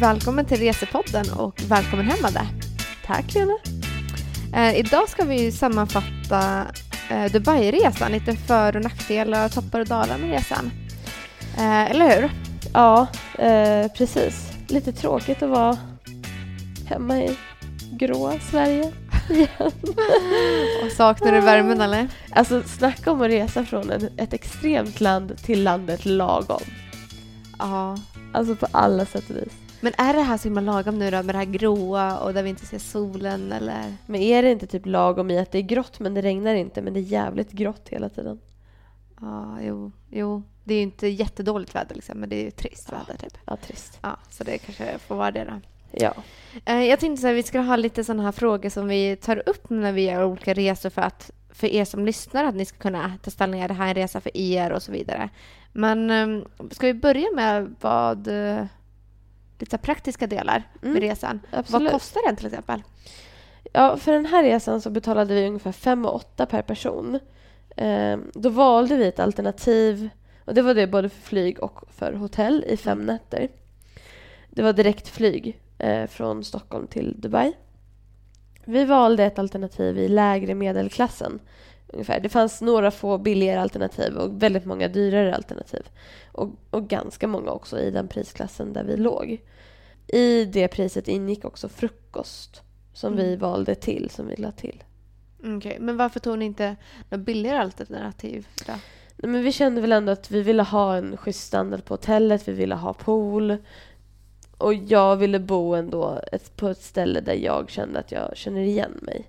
Välkommen till Resepodden och välkommen hem Madde. Tack Lena. Eh, idag ska vi sammanfatta eh, Dubai-resan, lite för och nackdelar, toppar och dalar med resan. Eh, eller hur? Ja, eh, precis. Lite tråkigt att vara hemma i grå Sverige igen. Och saknar du värmen eller? Alltså snacka om att resa från en, ett extremt land till landet lagom. Ja. Alltså på alla sätt och vis. Men är det här så himla lagom nu då med det här gråa och där vi inte ser solen eller? Men är det inte typ lagom i att det är grått men det regnar inte men det är jävligt grått hela tiden? Ja, jo, jo. Det är ju inte jättedåligt väder liksom, men det är ju trist väder typ. Ja, trist. Ja, så det kanske får vara det då. Ja. Eh, Jag tänkte så här, vi ska ha lite sådana här frågor som vi tar upp när vi gör olika resor för att för er som lyssnar att ni ska kunna ta ställning, är det här en resa för er och så vidare. Men eh, ska vi börja med vad eh, lite praktiska delar med Mm, resan? Absolut. Vad kostar den till exempel? Ja, för den här resan så betalade vi ungefär 5 och 8 per person. Eh, då valde vi ett alternativ och det var det både för flyg och för hotell i fem nätter. Det var direktflyg eh, från Stockholm till Dubai. Vi valde ett alternativ i lägre medelklassen. Ungefär. Det fanns några få billigare alternativ och väldigt många dyrare alternativ. Och, och ganska många också i den prisklassen där vi låg. I det priset ingick också frukost som vi Mm. valde till, som vi la till. Okej, men varför tog ni inte något billigare alternativ då? Nej, Men vi kände väl ändå att vi ville ha en schysst standard på hotellet, vi ville ha pool. Och jag ville bo ändå ett, på ett ställe där jag kände att jag känner igen mig.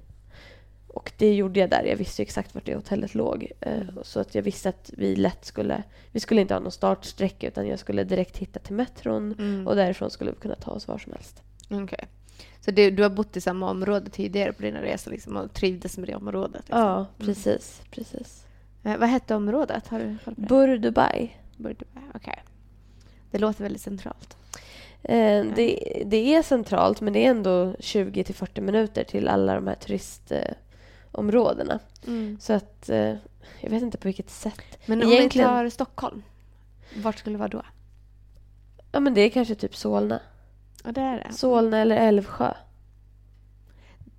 Och det gjorde jag där. Jag visste ju exakt vart det hotellet låg. Eh, Mm. Så att jag visste att vi lätt skulle... Vi skulle inte ha någon startsträcka utan jag skulle direkt hitta till metron. Mm. Och därifrån skulle vi kunna ta oss var som helst. Okej. Så du, du har bott i samma område tidigare på dina resor liksom, och trivdes med det området? Liksom. Ja, precis. precis. Eh, vad hette området? Har du koll på det? Bur Dubai. Okej. Det låter väldigt centralt. Eh, det, det är centralt men det är ändå 20 till 40 minuter till alla de här turistområdena. Så att eh, jag vet inte på vilket sätt. Men om Egentligen- vi tar Stockholm, vart skulle det vara då? Ja men det är kanske typ Solna. Ja, det är det. Solna eller Älvsjö.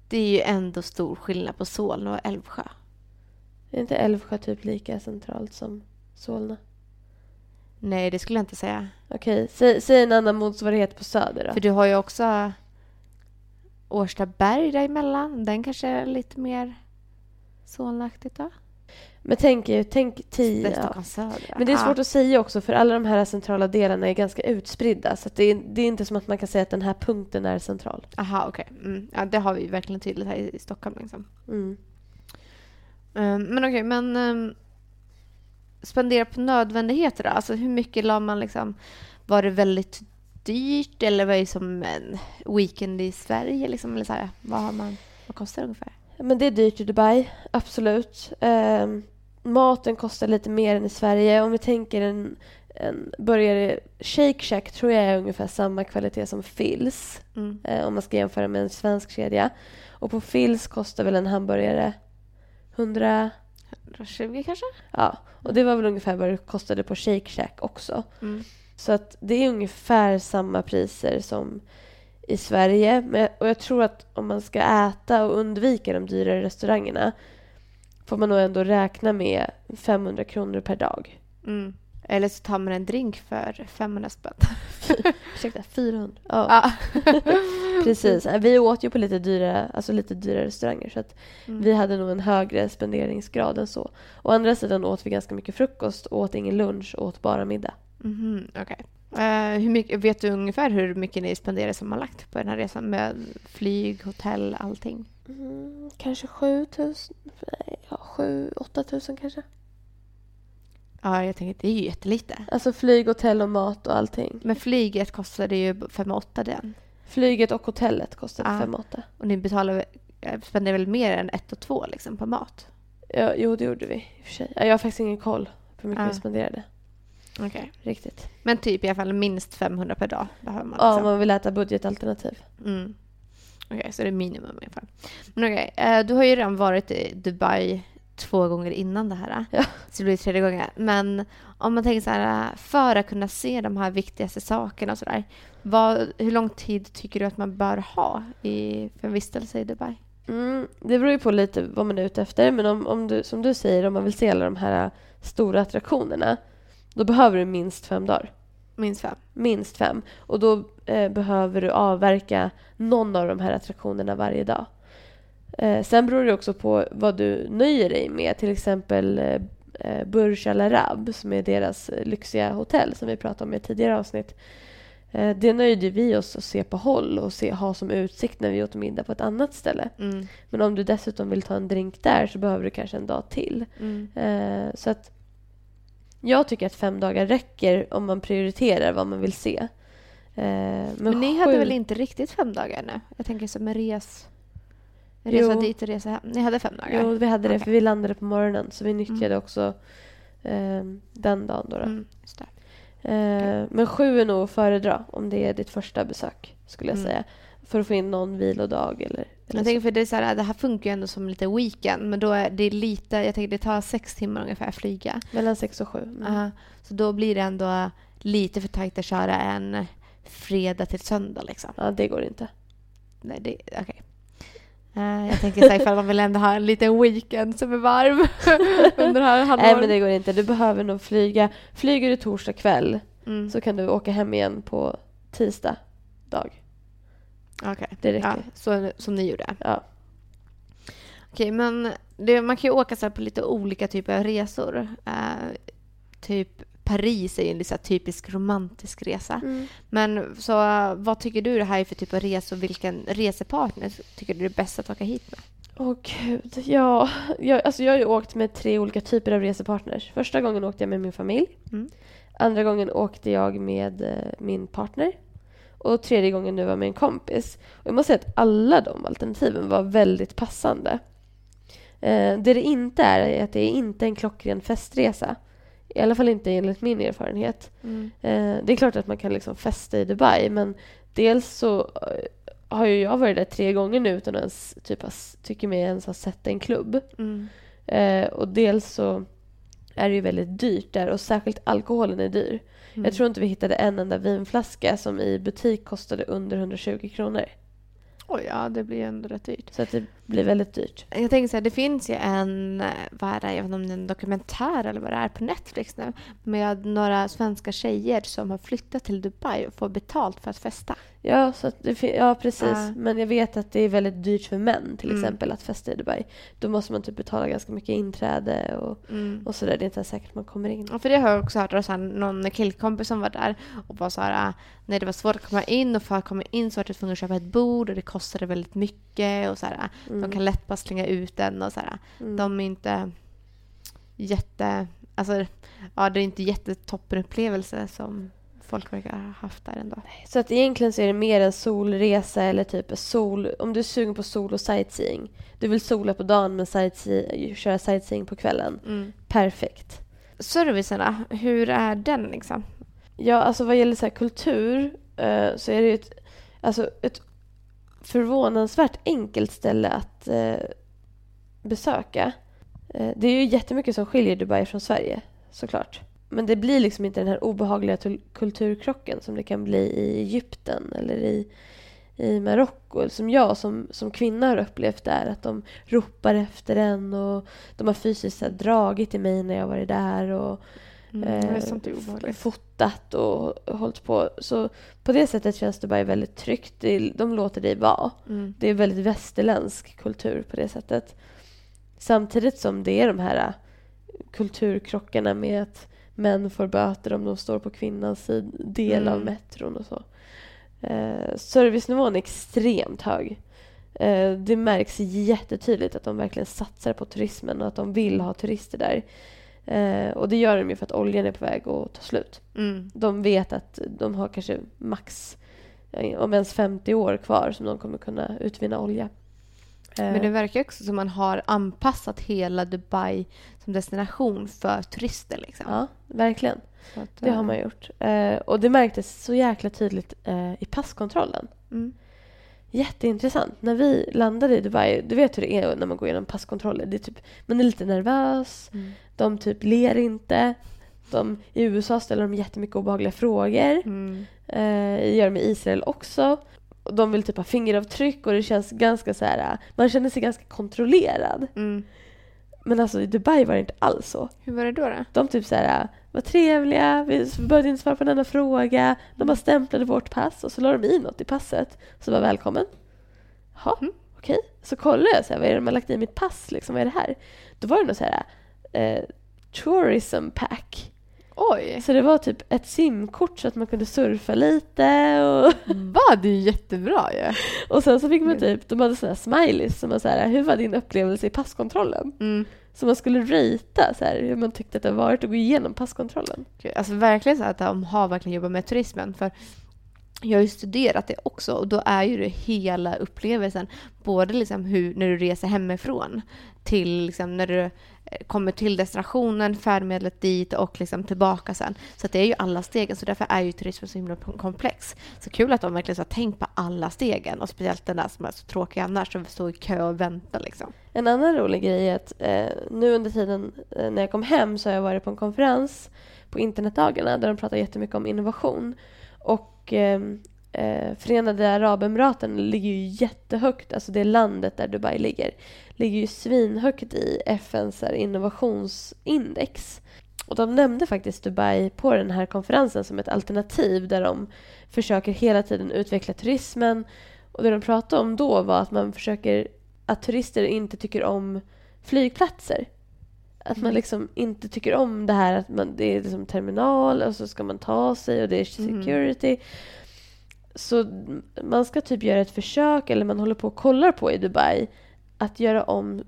Det är ju ändå stor skillnad på Solna och Älvsjö. Är inte Älvsjö typ lika centralt som Solna? Nej, det skulle jag inte säga. Okej, säg, säg en annan motsvarighet på Söder då. För du har ju också Årstaberg däremellan. Den kanske är lite mer Solnaaktigt då? Men tänk, ju- tänk Det tio... är Ja. Söder. Men det är svårt att säga också för alla de här centrala delarna är ganska utspridda. Så att det, är, det är inte som att man kan säga att den här punkten är central. Aha, okej. Mm. Ja, det har vi ju verkligen tydligt här i i Stockholm. Liksom. Mm. Um, men okej, men um, spendera på nödvändigheter då? Alltså hur mycket la man liksom? Var det väldigt dyrt eller var det som en weekend i Sverige? Liksom, eller så här, vad, har man, vad kostar det ungefär? Men det är dyrt i Dubai, absolut. Ehm, maten kostar lite mer än i Sverige. Om vi tänker en, en burgare... Shake Shack tror jag är ungefär samma kvalitet som Phils. Mm. eh, om man ska jämföra med en svensk kedja. Och på Phils kostar väl en hamburgare 100... 120 kanske? Ja, och det var väl ungefär vad det kostade på Shake Shack också. Mm. Så att det är ungefär samma priser som i Sverige. Men, och jag tror att om man ska äta och undvika de dyrare restaurangerna får man nog ändå räkna med 500 kronor per dag. Mm. Eller så tar man en drink för 500 spänn. Ursäkta, 400? Ja, Ja. precis. Vi åt ju på lite dyra, alltså lite dyra restauranger så att Mm. vi hade nog en högre spenderingsgrad än så. Å andra sidan åt vi ganska mycket frukost, åt ingen lunch, åt bara middag. Mhm, okej. Eh, hur mycket, vet du ungefär hur mycket ni spenderar sammanlagt på den här resan med flyg, hotell, allting? Mm, kanske 7000? Nej, ja, 7 8000 kanske. Ja, jag tänker att det är ju jättelite. Alltså flyg, hotell och mat och allting. Men flyget kostade ju 5 8 den. Flyget och hotellet kostade Ah. 5 8. Och ni betalar, väl- eh, spenderar väl mer än 1 och 2 liksom på mat? Ja, jo, det gjorde vi i och för sig. Ja, jag har faktiskt ingen koll på hur mycket Ah. vi spenderade. Okej. Riktigt. Men typ i alla fall minst 500 per dag behöver man. Ja, om liksom. man vill äta budgetalternativ. Mm. Okej, så det är minimum i alla fall. Men okej, eh, du har ju redan varit i Dubai två gånger innan det här. Ja. Så det blir tredje gången. Men om man tänker så här, för att kunna se de här viktigaste sakerna och sådär. Hur lång tid tycker du att man bör ha i, för en vistelse i Dubai? Mm, det beror ju på lite vad man är ute efter. Men om, om du, som du säger, om man vill se alla de här stora attraktionerna. Då behöver du minst fem dagar. Minst fem? Minst fem. Och då eh, behöver du avverka någon av de här attraktionerna varje dag. Eh, sen beror det också på vad du nöjer dig med. Till exempel eh, eh Burj Al Arab som är deras eh, lyxiga hotell som vi pratade om i ett tidigare avsnitt. Eh, det nöjde vi oss att se på håll och se, ha som utsikt när vi åt middag på ett annat ställe. Mm. Men om du dessutom vill ta en drink där så behöver du kanske en dag till. Mm. Eh, så att jag tycker att fem dagar räcker om man prioriterar vad man vill se. Eh, men, men ni sju... hade väl inte riktigt fem dagar nu? Jag tänker som en res... Resa Jo. dit och resa hem. Ni hade fem dagar? Jo, vi hade det Okej. för vi landade på morgonen så vi nyttjade Mm. också eh, den dagen. Då, då. Mm. Eh, men sju är nog att föredra om det är ditt första besök skulle jag Mm. säga. För att få in någon vilodag eller, eller Jag tänker för det, är så här, det här funkar ju ändå som lite weekend men då är det lite, jag tänker det tar sex timmar ungefär att flyga. Mellan sex och sju. Mm. Ja, så då blir det ändå lite för tajt att köra en fredag till söndag liksom. Ja, det går inte. Nej, det, okej. Eh, jag tänker så här, ifall man vill ändå ha en liten weekend som är varm under här Nej, halvåret. men det går inte. Du behöver nog flyga. Flyger du torsdag kväll Mm. så kan du åka hem igen på tisdag dag. Okej, Det räcker. ja, så, som ni gjorde. Ja. Okej, men det, man kan ju åka så här på lite olika typer av resor. Eh, typ Paris är ju en så typisk romantisk resa. Mm. Men så vad tycker du det här är för typ av resa och vilken resepartner tycker du är bäst att åka hit med? Åh gud. Ja, jag, alltså jag har ju åkt med tre olika typer av resepartners. Första gången åkte jag med min familj. Mm. Andra gången åkte jag med eh, min partner. Och tredje gången nu var med en kompis. Och jag måste säga att alla de alternativen var väldigt passande. Eh, det det inte är, är att det är inte en klockren festresa. I alla fall inte enligt min erfarenhet. Eh, det är klart att man kan liksom festa i Dubai men dels så eh, har ju jag varit där tre gånger nu utan att ens typ, tycker mig ens ha sett en klubb. Mm. Eh, och dels så är det ju väldigt dyrt där och särskilt alkoholen är dyr. Mm. Jag tror inte vi hittade en enda vinflaska som i butik kostade under 120 kronor. Oj, ja, det blir ändå rätt dyrt. Så att det blir väldigt dyrt. Jag tänker så här, det finns ju en, vad är det, jag vet inte om det är en dokumentär eller vad det är på Netflix nu, med några svenska tjejer som har flyttat till Dubai och får betalt för att festa. Ja, så det ja precis. Ja. Men jag vet att det är väldigt dyrt för män till Mm. exempel att festa i Dubai. Då måste man typ betala ganska mycket inträde och, och sådär. Det är inte säkert man kommer in. Ja, för det har jag också hört av någon killkompis som var där och var så här, ah, nej det var svårt att komma in och för att komma in så var jag tvungen att köpa ett bord och det kostade väldigt mycket och så här, ah, de kan lätt bara slänga ut den och så här, Mm. de är inte jätte, alltså ja det är inte jättetoppenupplevelse som folk verkar ha haft där ändå. Så att egentligen så är det mer en solresa eller typ sol... Om du är sugen på sol och sightseeing. Du vill sola på dagen men sightsee, köra sightseeing på kvällen. Perfekt. Servicen då? hur är den liksom? Ja, alltså vad gäller så här kultur eh, så är det ju ett, alltså ett förvånansvärt enkelt ställe att eh, besöka. Eh, det är ju jättemycket som skiljer Dubai från Sverige, såklart. Men det blir liksom inte den här obehagliga kulturkrocken som det kan bli i Egypten eller i, i Marocko. Som jag som, som kvinna har upplevt där. Att de ropar efter en och de har fysiskt här, dragit i mig när jag varit där. Och, Mm, eh, fotat och hållit på. Så på det sättet känns Dubai väldigt tryggt. De låter dig vara. Mm. Det är väldigt västerländsk kultur på det sättet. Samtidigt som det är de här äh, kulturkrockarna med att män får böter om de står på kvinnans del av Mm. metron och så. Eh, servicenivån är extremt hög. Eh, det märks jättetydligt att de verkligen satsar på turismen och att de vill ha turister där. Eh, och det gör de ju för att oljan är på väg att ta slut. Mm. De vet att de har kanske max, eh, om ens 50 år kvar som de kommer kunna utvinna olja. Eh, Men det verkar också som man har anpassat hela Dubai som destination för turister. Liksom. Ja, verkligen. Att, Det har eh, man gjort. Eh, och det märktes så jäkla tydligt eh, i passkontrollen. Mm. Jätteintressant. När vi landade i Dubai, du vet hur det är när man går igenom passkontroller. Det är typ, man är lite nervös, Mm. de typ ler inte. De, I USA ställer de jättemycket obehagliga frågor. Mm. Eh, gör de i Israel också. De vill typ ha fingeravtryck och det känns ganska så här, man känner sig ganska kontrollerad. Mm. Men alltså i Dubai var det inte alls så. Hur var det då? då? De typ så här, var trevliga, vi behövde inte svara på denna fråga. De bara stämplade vårt pass och så la de i något i passet. Så var välkommen. Jaha, Mm. okej. Så kollade jag, så här, vad är det de har lagt i mitt pass? Liksom, vad är det här? Då var det något så här, eh, tourism pack. Oj! Så det var typ ett simkort så att man kunde surfa lite. Och, Va? Det är ju jättebra ju. och sen så fick man typ, de hade sådana smileys som var så här, hur var din upplevelse i passkontrollen? Mm. Så man skulle ratea så här, hur man tyckte att det var varit att gå igenom passkontrollen. Alltså verkligen så att de har verkligen jobbat med turismen. För jag har ju studerat det också och då är ju det hela upplevelsen. Både liksom hur, när du reser hemifrån till liksom när du eh, kommer till destinationen, färdmedlet dit och liksom tillbaka sen. Så att det är ju alla stegen, så därför är ju turismen så himla komplex. Så kul att de verkligen så har tänkt på alla stegen och speciellt den där som är så tråkig annars, som står i kö och väntar liksom. En annan rolig grej är att eh, nu under tiden eh, när jag kom hem så har jag varit på en konferens på internetdagarna där de pratar jättemycket om innovation. Och eh, eh, Förenade Arabemiraten ligger ju jättehögt, alltså det landet där Dubai ligger, ligger ju svinhögt i FNs innovationsindex. Och de nämnde faktiskt Dubai på den här konferensen som ett alternativ där de försöker hela tiden utveckla turismen. Och det de pratade om då var att man försöker att turister inte tycker om flygplatser. Att man Mm. liksom inte tycker om det här att man, det är liksom terminal och så ska man ta sig och det är Mm. security. Så man ska typ göra ett försök, eller man håller på och kollar på i Dubai, att göra om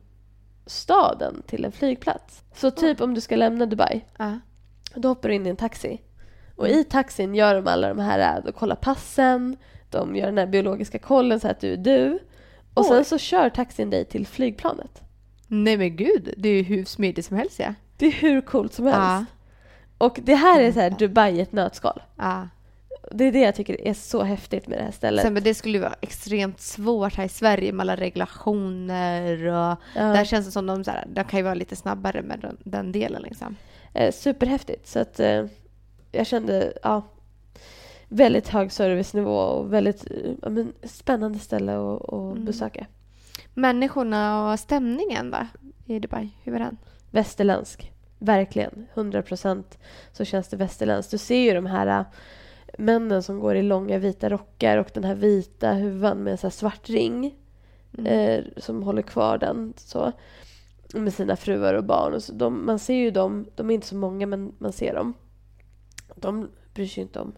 staden till en flygplats. Så typ om du ska lämna Dubai, Ja. då hoppar du in i en taxi. Och i taxin gör de alla de här, de kollar passen, de gör den här biologiska kollen så att du är du. Och sen Oj. så kör taxin dig till flygplanet. Nej men gud, det är ju hur smidigt som helst ja. Det är hur coolt som helst. Ja. Och det här är så här Dubai i ett nötskal. ja. Det är det jag tycker är så häftigt med det här stället. Sen, men det skulle ju vara extremt svårt här i Sverige med alla regulationer och Ja. där känns det som de, så här, de kan ju vara lite snabbare med den, den delen liksom. Eh, superhäftigt. Så att eh, jag kände, ja, väldigt hög servicenivå och väldigt eh, men, spännande ställe att att Mm. besöka. Människorna och stämningen va? I Dubai, hur var den? Västerländsk. Verkligen. 100 procent så känns det västerländskt. Du ser ju de här äh, männen som går i långa vita rockar och den här vita huvan med en svart ring Mm. eh, som håller kvar den så med sina fruar och barn. Och så de, man ser ju dem, de är inte så många men man ser dem. De bryr sig inte om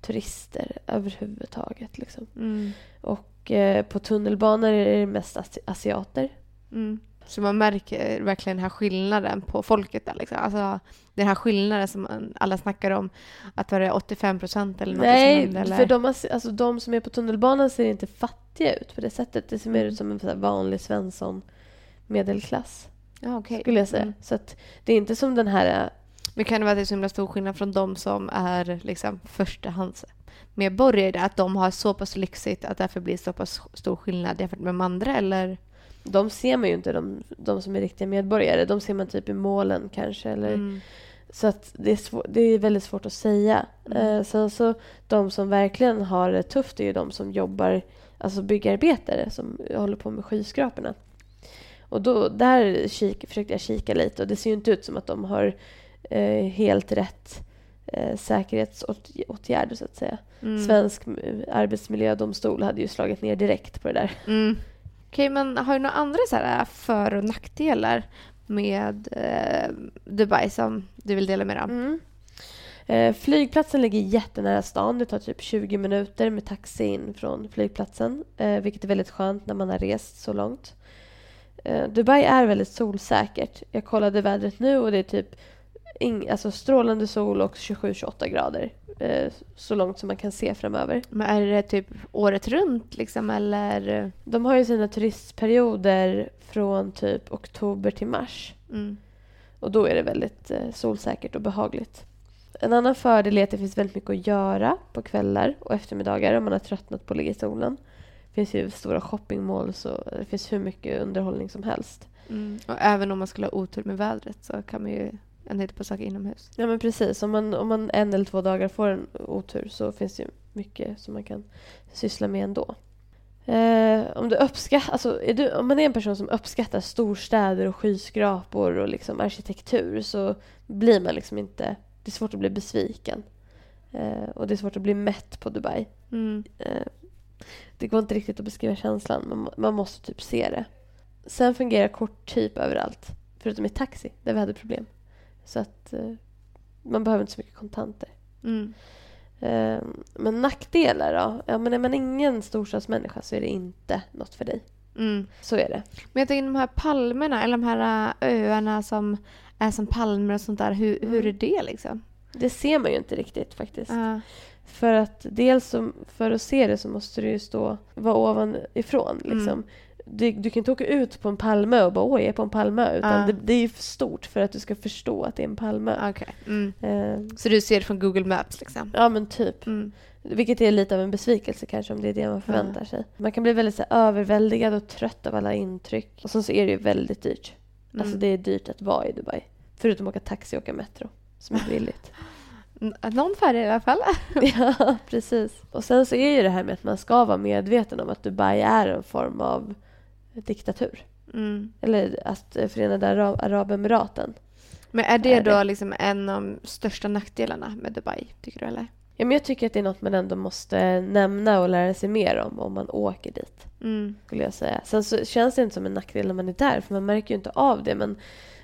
turister överhuvudtaget. Liksom. Mm. Och eh, på tunnelbanor är det mest asi- asiater. Mm. Så man märker verkligen den här skillnaden på folket där liksom. Alltså den här skillnaden som alla snackar om. Att var det 85 procent eller något som Nej, hände, eller? för de, alltså, de som är på tunnelbanan ser inte fattiga ut på det sättet. Det ser mer ut som en vanlig Svensson medelklass, Ja, okej. skulle jag säga. Mm. Så att det är inte som den här... Men kan det vara att det är så himla stor skillnad från de som är liksom förstahandsmedborgare? Att de har så pass lyxigt att därför blir det så pass stor skillnad jämfört med de andra? Eller? De ser man ju inte, de, de som är riktiga medborgare. De ser man typ i målen kanske. Eller, Mm. Så att det, är svår, det är väldigt svårt att säga. Mm. Eh, sen så de som verkligen har det tufft är ju de som jobbar, alltså byggarbetare som håller på med skyskraporna. Och då, där kik, försökte jag kika lite och det ser ju inte ut som att de har helt rätt eh, säkerhetsåtgärder så att säga. Mm. Svensk eh, arbetsmiljödomstol hade ju slagit ner direkt på det där. Mm. Okej, men har du några andra så här för och nackdelar med eh, Dubai som du vill dela med dig om? Mm. Eh, flygplatsen ligger jättenära stan. Det tar typ 20 minuter med taxi in från flygplatsen. Eh, vilket är väldigt skönt när man har rest så långt. Eh, Dubai är väldigt solsäkert. Jag kollade vädret nu och det är typ ing, alltså strålande sol och 27-28 grader. Eh, så långt som man kan se framöver. Men är det typ året runt liksom eller? De har ju sina turistperioder från typ oktober till mars. Mm. Och då är det väldigt eh, solsäkert och behagligt. En annan fördel är att det finns väldigt mycket att göra på kvällar och eftermiddagar om man har tröttnat på att ligga i solen. finns ju stora shoppingmalls och det finns hur mycket underhållning som helst. Mm. Och även om man skulle ha otur med vädret så kan man ju ändå hitta på saker inomhus. Ja men precis, om man, om man en eller två dagar får en otur så finns det ju mycket som man kan syssla med ändå. Eh, om, du uppskatt, alltså, är du, om man är en person som uppskattar storstäder och skyskrapor och liksom arkitektur så blir man liksom inte... Det är svårt att bli besviken. Eh, och det är svårt att bli mätt på Dubai. Mm. Eh, det går inte riktigt att beskriva känslan, men man måste typ se det. Sen fungerar kort typ överallt, förutom i taxi där vi hade problem. Så att eh, man behöver inte så mycket kontanter. Mm. Eh, men nackdelar då? Ja, men är man ingen storstadsmänniska så är det inte något för dig. Mm. Så är det. Men jag tänker de här palmerna, eller de här äh, öarna som är som palmer och sånt där. Hur, hur Mm. är det liksom? Det ser man ju inte riktigt faktiskt. Ja. För att dels som, för att se det så måste du ju stå, vara ovanifrån liksom. Mm. Du, du kan inte åka ut på en palmö och bara åh jag är på en palmö. Utan Ja. det, det är ju för stort för att du ska förstå att det är en palmö. Okej. Mm. Eh, Så du ser det från Google Maps liksom? ja men typ. Mm. Vilket är lite av en besvikelse kanske om det är det man förväntar sig. Man kan bli väldigt så överväldigad och trött av alla intryck. Och sen så är det ju väldigt dyrt. Mm. Alltså det är dyrt att vara i Dubai. Förutom att åka taxi och åka metro. Som är billigt. Någon färg i alla fall. ja, precis. Och sen så är ju det här med att man ska vara medveten om att Dubai är en form av diktatur. Mm. Eller att Förenade Arab- Arabemiraten. Men är det Är det? då liksom en av de största nackdelarna med Dubai, tycker du eller? Ja, men jag tycker att det är något man ändå måste nämna och lära sig mer om om man åker dit. Mm. skulle jag säga. Sen så känns det inte som en nackdel när man är där, för man märker ju inte av det. Men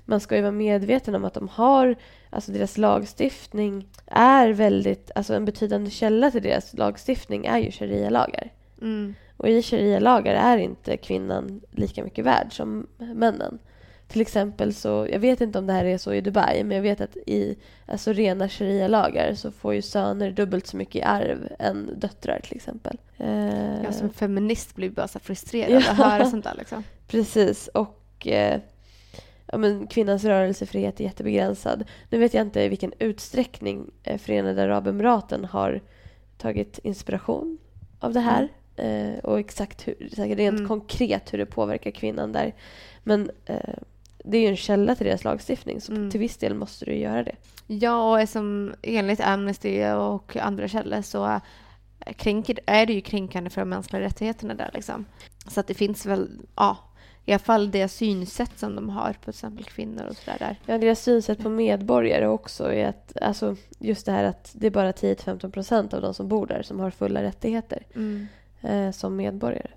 man ska ju vara medveten om att de har, alltså deras lagstiftning är väldigt, alltså en betydande källa till deras lagstiftning är ju sharia-lagar. Mm. Och i sharia-lagar är inte kvinnan lika mycket värd som männen. Till exempel så, jag vet inte om det här är så i Dubai, men jag vet att i alltså rena sharia-lagar så får ju söner dubbelt så mycket i arv än döttrar till exempel. Eh, Jag som feminist blir bara så frustrerad att höra sånt där liksom. Precis. Och eh, ja, men kvinnans rörelsefrihet är jättebegränsad. Nu vet jag inte i vilken utsträckning eh, Förenade Arabemiraten har tagit inspiration av det här. Eh, och exakt hur, rent Mm. konkret hur det påverkar kvinnan där. Men eh, det är ju en källa till deras lagstiftning så Mm. till viss del måste du göra det. Ja, och som enligt Amnesty och andra källor så kränker, är det ju kränkande för de mänskliga rättigheterna där liksom. Så att det finns väl, ja, i alla fall det synsätt som de har på till exempel kvinnor och sådär där. Ja, deras synsätt på medborgare också är att alltså, just det här att det är bara 10-15 procent av de som bor där som har fulla rättigheter. Mm. Eh, som medborgare.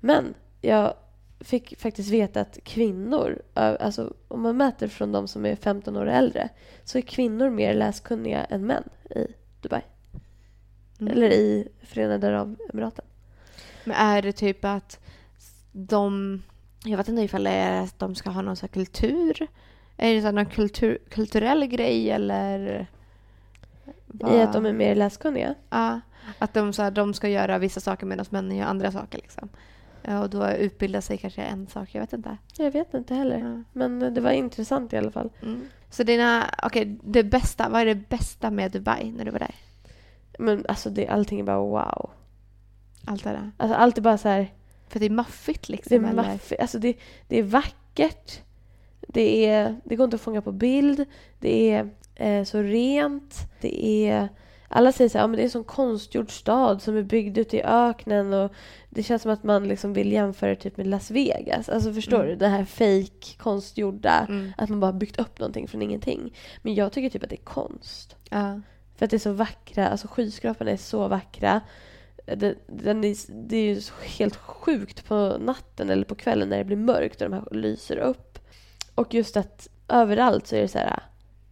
Men jag fick faktiskt veta att kvinnor, alltså om man mäter från de som är 15 år äldre, så är kvinnor mer läskunniga än män i Dubai. Mm. Eller i Förenade Arabemiraten. Men är det typ att de, jag vet inte ifall det är att de ska ha någon sån här kultur? Är det så någon kultur, kulturell grej eller? I att de är mer läskunniga. Ja, att de, så här, de ska göra vissa saker medan männen gör andra saker. Liksom. Ja, Och då utbilda sig kanske en sak, jag vet inte. Jag vet inte heller. Ja. Men det var intressant i alla fall. Mm. Så dina, okej, det bästa, vad är det bästa med Dubai när du var där? Men alltså det, allting är bara wow. Allt det där. Alltså allt är bara så här, För det är maffigt det liksom. är eller? maffigt. Alltså det, det är vackert. Det, är, det går inte att fånga på bild. Det är eh, så rent. Det är... Alla säger så här, ja, men det är en sån konstgjord stad som är byggd ute i öknen och det känns som att man liksom vill jämföra typ med Las Vegas. Alltså förstår Mm. du? Det här fake konstgjorda. Mm. Att man bara byggt upp någonting från ingenting. Men jag tycker typ att det är konst. Ja. För att det är så vackra, alltså skyskraporna är så vackra. Det, den är, det är ju helt sjukt på natten eller på kvällen när det blir mörkt och de här lyser upp. Och just att överallt så är det så här,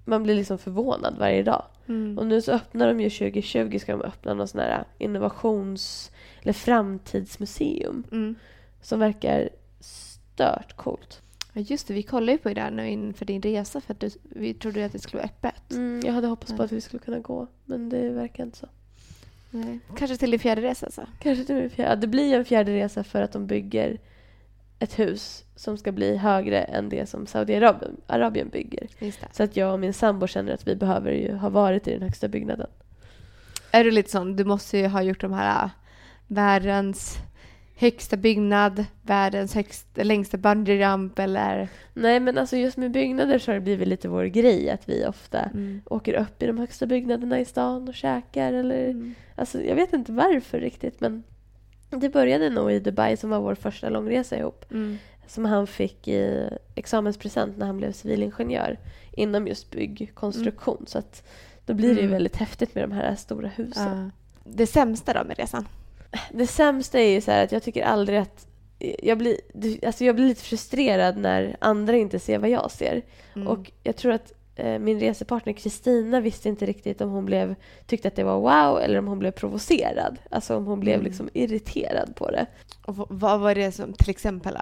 man blir liksom förvånad varje dag. Mm. Och nu så öppnar de ju 2020 ska de öppna någon sån här innovations eller framtidsmuseum Mm. som verkar stört coolt. Ja, just det, vi kollade ju på det där nu inför din resa för att du, vi trodde att det skulle vara öppet. Mm, jag hade hoppats på att vi skulle kunna gå, men det verkar inte så. Nej. Kanske till din fjärde resa alltså. Kanske till min fjärde. Det blir en fjärde resa för att de bygger ett hus som ska bli högre än det som Saudiarabien Arabien bygger. Så att jag och min sambo känner att vi behöver ju ha varit i den högsta byggnaden. Är du lite sån, du måste ju ha gjort de här äh, världens högsta byggnad, världens högsta, längsta bungyjump eller... Nej, men alltså just med byggnader så har det blivit lite vår grej att vi ofta Mm. åker upp i de högsta byggnaderna i stan och käkar eller... Mm. Alltså jag vet inte varför riktigt men det började nog i Dubai som var vår första långresa ihop. Mm. Som han fick i examenspresent när han blev civilingenjör inom just byggkonstruktion. Så att då blir det ju Mm. väldigt häftigt med de här stora husen. Ja. Det sämsta då med resan? Det sämsta är ju så här att jag tycker aldrig att jag blir, alltså jag blir lite frustrerad när andra inte ser vad jag ser. Mm. Och jag tror att min resepartner Kristina visste inte riktigt om hon blev, tyckte att det var wow eller om hon blev provocerad. Alltså om hon blev Mm. liksom irriterad på det. Och vad var det som till exempel?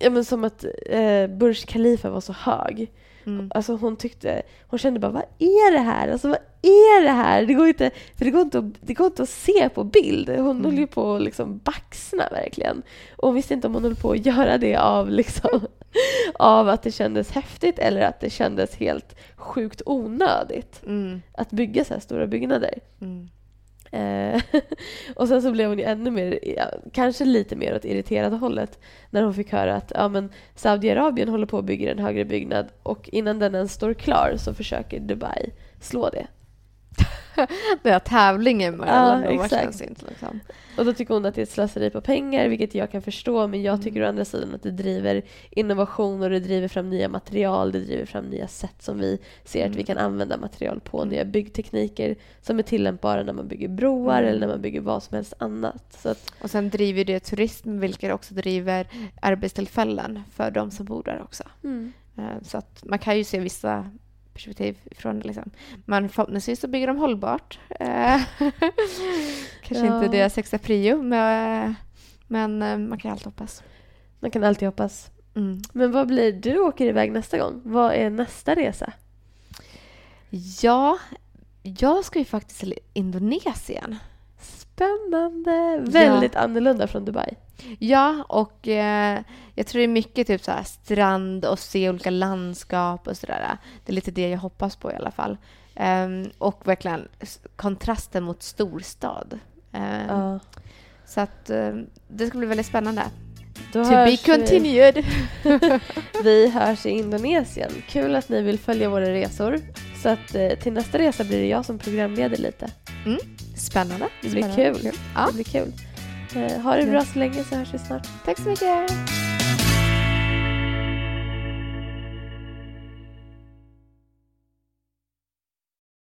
Ja men som att eh, Burj Khalifa var så hög. Mm. Alltså hon tyckte, hon kände bara vad är det här? Alltså vad är det här? Det går inte, för det går inte, att, det går inte att se på bild. Hon Mm. höll ju på att liksom baxna verkligen. Och hon visste inte om hon höll på att göra det av liksom av att det kändes häftigt eller att det kändes helt sjukt onödigt Mm. att bygga så här stora byggnader. Mm. Eh, och sen så blev hon ju ännu mer, kanske lite mer åt irriterade hållet när hon fick höra att ja, men Saudiarabien håller på att bygga en högre byggnad och innan den ens står klar så försöker Dubai slå det. Det är tävlingen mellan Ja, exakt. inte liksom. Och då tycker hon att det är ett slöseri på pengar, vilket jag kan förstå. Men jag tycker Mm. å andra sidan att det driver innovation och det driver fram nya material. Det driver fram nya sätt som vi ser att vi Mm. kan använda material på. Mm. Nya byggtekniker som är tillämpbara när man bygger broar Mm. eller när man bygger vad som helst annat. Att, Och sen driver det turism, vilket också driver arbetstillfällen för de som bor där också. Eh, Så att man kan ju se vissa perspektiv ifrån det. Liksom. Men förhoppningsvis så bygger de hållbart. Eh, Kanske Ja. inte deras högsta prio, men, men eh, man kan alltid hoppas. Man kan alltid hoppas. Mm. Men vad blir du åker iväg nästa gång? Vad är nästa resa? Ja, jag ska ju faktiskt till Indonesien. Spännande! Väldigt annorlunda från Dubai. Ja, och eh, jag tror det är mycket typ så här strand och se olika landskap och sådär. Det är lite det jag hoppas på i alla fall. Ehm, och verkligen kontrasten mot storstad. Ehm, Ja. Så att eh, det ska bli väldigt spännande. Då To be vi. continued. Vi hörs i Indonesien. Kul att ni vill följa våra resor. Så att eh, till nästa resa blir det jag som programleder lite. Spännande. Det blir Spännande. kul. Ja, Det blir kul. Eh, ha det bra så länge så hörs vi snart. tack så mycket.